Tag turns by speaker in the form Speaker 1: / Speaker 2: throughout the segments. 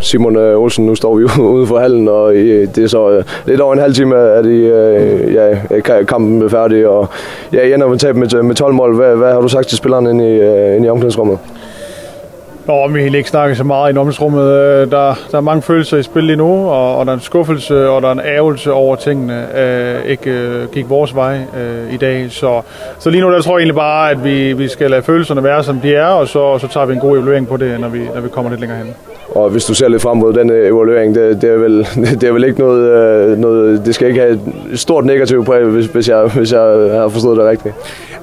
Speaker 1: Simon Olsen, nu står vi ude for hallen, og det er så lidt over en halv time, at I, ja, kampen er færdig, og ja, I ender med tab med, med 12 mål. Hvad, hvad har du sagt til spillerne inde i, inde i omklædningsrummet?
Speaker 2: Nå, vi har ikke snakket så meget i omklædningsrummet. Der, der er mange følelser i spil lige nu, og, og der er en skuffelse, og der er en ærgelse over tingene. Øh, ikke øh, gik vores vej øh, i dag, så, så lige nu der tror jeg egentlig bare, at vi, vi skal lade følelserne være, som de er, og så, og så tager vi en god evaluering på det, når vi, når vi kommer lidt længere hen.
Speaker 1: Og hvis du ser lidt frem mod den evaluering, det, det, er vel, det er vel ikke noget, noget... Det skal ikke have et stort negativt præg, hvis, hvis, jeg, hvis jeg har forstået det rigtigt.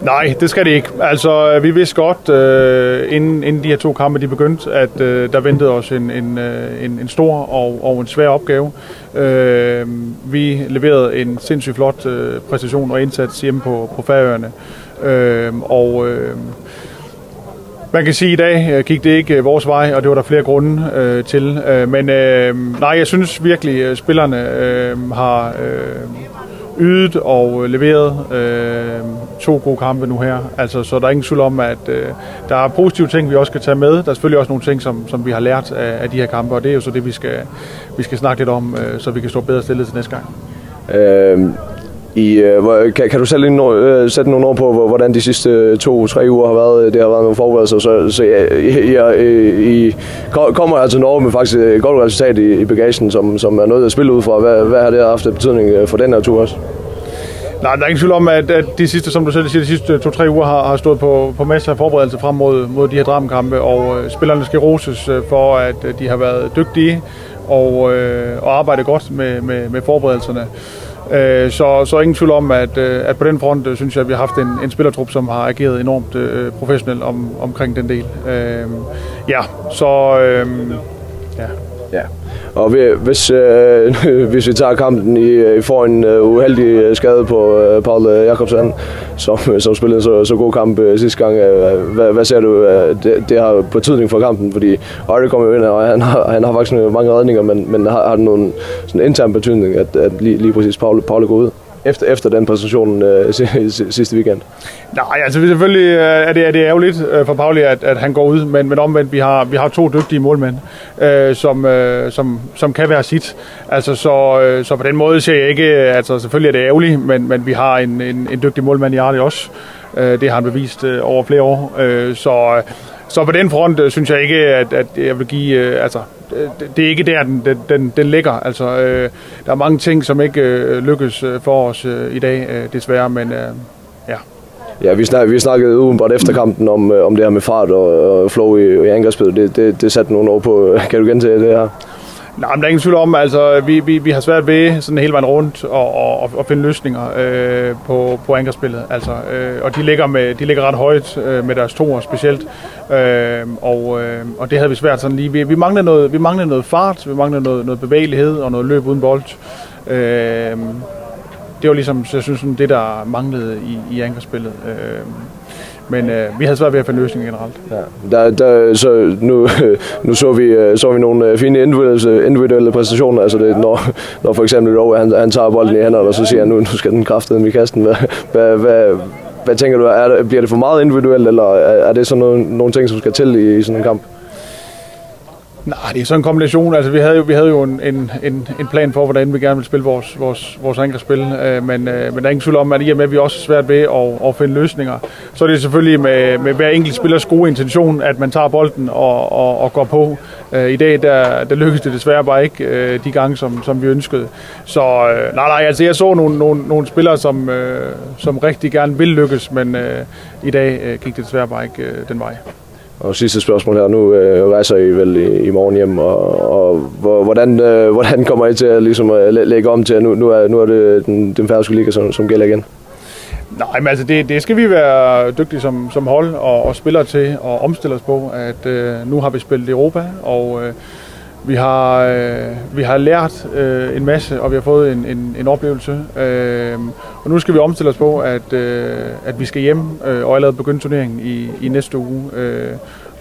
Speaker 2: Nej, det skal det ikke. Altså, vi vidste godt, øh, inden, inden de her to kampe de begyndte, at øh, der ventede os en, en, en, en stor og, og en svær opgave. Øh, vi leverede en sindssygt flot øh, præstation og indsats hjemme på, på færøerne. Øh, og... Øh, Man kan sige, i dag gik det ikke vores vej, og det var der flere grunde øh, til. Men øh, nej, jeg synes virkelig, at spillerne øh, har øh, ydet og leveret øh, to gode kampe nu her. Altså, så der er ingen tvivl om, at øh, der er positive ting, vi også skal tage med. Der er selvfølgelig også nogle ting, som, som vi har lært af, af de her kampe, og det er jo så det, vi skal, vi skal snakke lidt om, øh, så vi kan stå bedre stillet til næste gang.
Speaker 1: Øh i kan, kan du selv no, øh, sætte nogle ord på hvordan de sidste to tre uger har været det har været nogle forberedelser? Så så jeg, jeg, jeg, i kommer altså Norge med faktisk et godt resultat i, i bagagen som som er noget at spille ud fra. Hvad hvad har det haft af betydning for den her tur også?
Speaker 2: Nej, der er ingen tvivl om, at, at de sidste, som du selv siger, de sidste to-tre uger har, har stået på, på masser af forberedelse frem mod, mod de her dramkampe, og øh, spillerne skal roses øh, for, at øh, de har været dygtige og, øh, og arbejdet godt med, med, med forberedelserne. Eh så, så ingen tvivl om, at, at på den front synes jeg, at vi har haft en, en spillertrup, som har ageret enormt øh, professionelt om, omkring den del. Ehm ja, så... ehm ja.
Speaker 1: Ja. Og hvis, øh, hvis vi tager kampen i, i får en øh, uheldig skade på øh, Paul Jakobsen, som, som spillede så, så god kamp øh, sidste gang, øh, hvad, hvad ser du, øh, det, det har betydning for kampen? Fordi Arne kommer jo ind, og han har, han har faktisk mange redninger, men, men har, har den nogen sådan intern betydning, at, at lige, lige præcis Paul, Paul går ud? efter, efter den præsentation øh, sidste weekend?
Speaker 2: Nej, altså selvfølgelig er det, er det ærgerligt for Pauli, at, at han går ud, men, men omvendt, vi har, vi har to dygtige målmænd, øh, som, øh, som, som kan være sit. Altså, så, øh, så på den måde ser jeg ikke, altså selvfølgelig er det ærgerligt, men, men vi har en, en, en dygtig målmand i Arne også. Øh, det har han bevist øh, over flere år. Øh, så så på den front øh, synes jeg ikke at at jeg vil give øh, altså det, er ikke der den den den ligger. Altså øh, der er mange ting som ikke øh, lykkes for os øh, i dag øh, desværre, men øh, ja.
Speaker 1: Ja, vi snakkede, vi snakkede udenbart efter kampen om, om det her med fart og, og flow i, i angrebsspillet. Det, det, det satte nogen over på. Kan du gentage det her?
Speaker 2: Nej, men der er ingen tvivl om, altså vi vi vi har svært ved sådan hele vejen rundt og og og finde løsninger øh, på på angrebsspillet. Altså øh, og de ligger med de ligger ret højt øh, med deres toer specielt. Øh, og øh, og det havde vi svært sådan lige vi, vi mangler noget vi mangler noget fart, vi mangler noget noget bevægelighed og noget løb uden bold. Øh, det var ligesom så jeg synes sådan det der manglede i i angrebsspillet. Øh, men øh, vi havde svært ved at finde løsninger generelt.
Speaker 1: Ja. Der, der, så nu, nu så, vi, så vi nogle fine individuelle, individuelle præstationer. Altså det, når, når for eksempel Rowe, han, han tager bolden i hænderne, og så siger han, nu, nu skal den kraftede i kasten. Hvad, hvad, hvad, hvad tænker du, er, bliver det for meget individuelt, eller er det sådan nogle, nogle ting, som skal til i, i sådan en kamp?
Speaker 2: Nej, det er sådan en kombination. Altså, vi havde jo, vi havde jo en, en, en en plan for, hvordan vi gerne ville spille vores, vores, vores angrebsspil. Øh, men, øh, men der er ingen tvivl om, at i og med, at vi også er svært ved at, at finde løsninger, så er det selvfølgelig med, med hver enkelt spillers gode intention, at man tager bolden og, og, og går på. Øh, I dag, der, der lykkedes det desværre bare ikke øh, de gange, som, som vi ønskede. Så øh, nej, nej, altså jeg så nogle, nogle, nogle spillere, som, øh, som rigtig gerne vil lykkes, men øh, i dag øh, gik det desværre bare ikke øh, den vej.
Speaker 1: Og sidste spørgsmål her, nu øh, rejser I vel i, i morgen hjem, og, og hvordan, øh, hvordan kommer I til at, ligesom, at lægge om til, at nu, nu, er, nu er det den, den færøske liga, som, som gælder igen?
Speaker 2: Nej, men altså det, det skal vi være dygtige som, som hold og, og spillere til og omstille os på, at øh, nu har vi spillet Europa, og øh, Vi har øh, vi har lært øh, en masse og vi har fået en en en oplevelse. Øh, og nu skal vi omstille os på at øh, at vi skal hjem øh, og allerede begynde turneringen i i næste uge. Øh,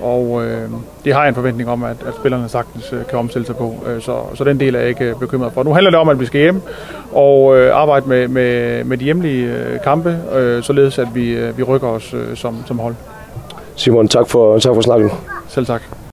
Speaker 2: og øh, det har jeg en forventning om at at spillerne sagtens øh, kan omstille sig på. Øh, så så den del er jeg ikke bekymret for. Nu handler det om at vi skal hjem og øh, arbejde med med med de hjemlige øh, kampe, øh, således at vi øh, vi rykker os øh, som som hold.
Speaker 1: Simon, tak for tak for snakken.
Speaker 2: Selv tak.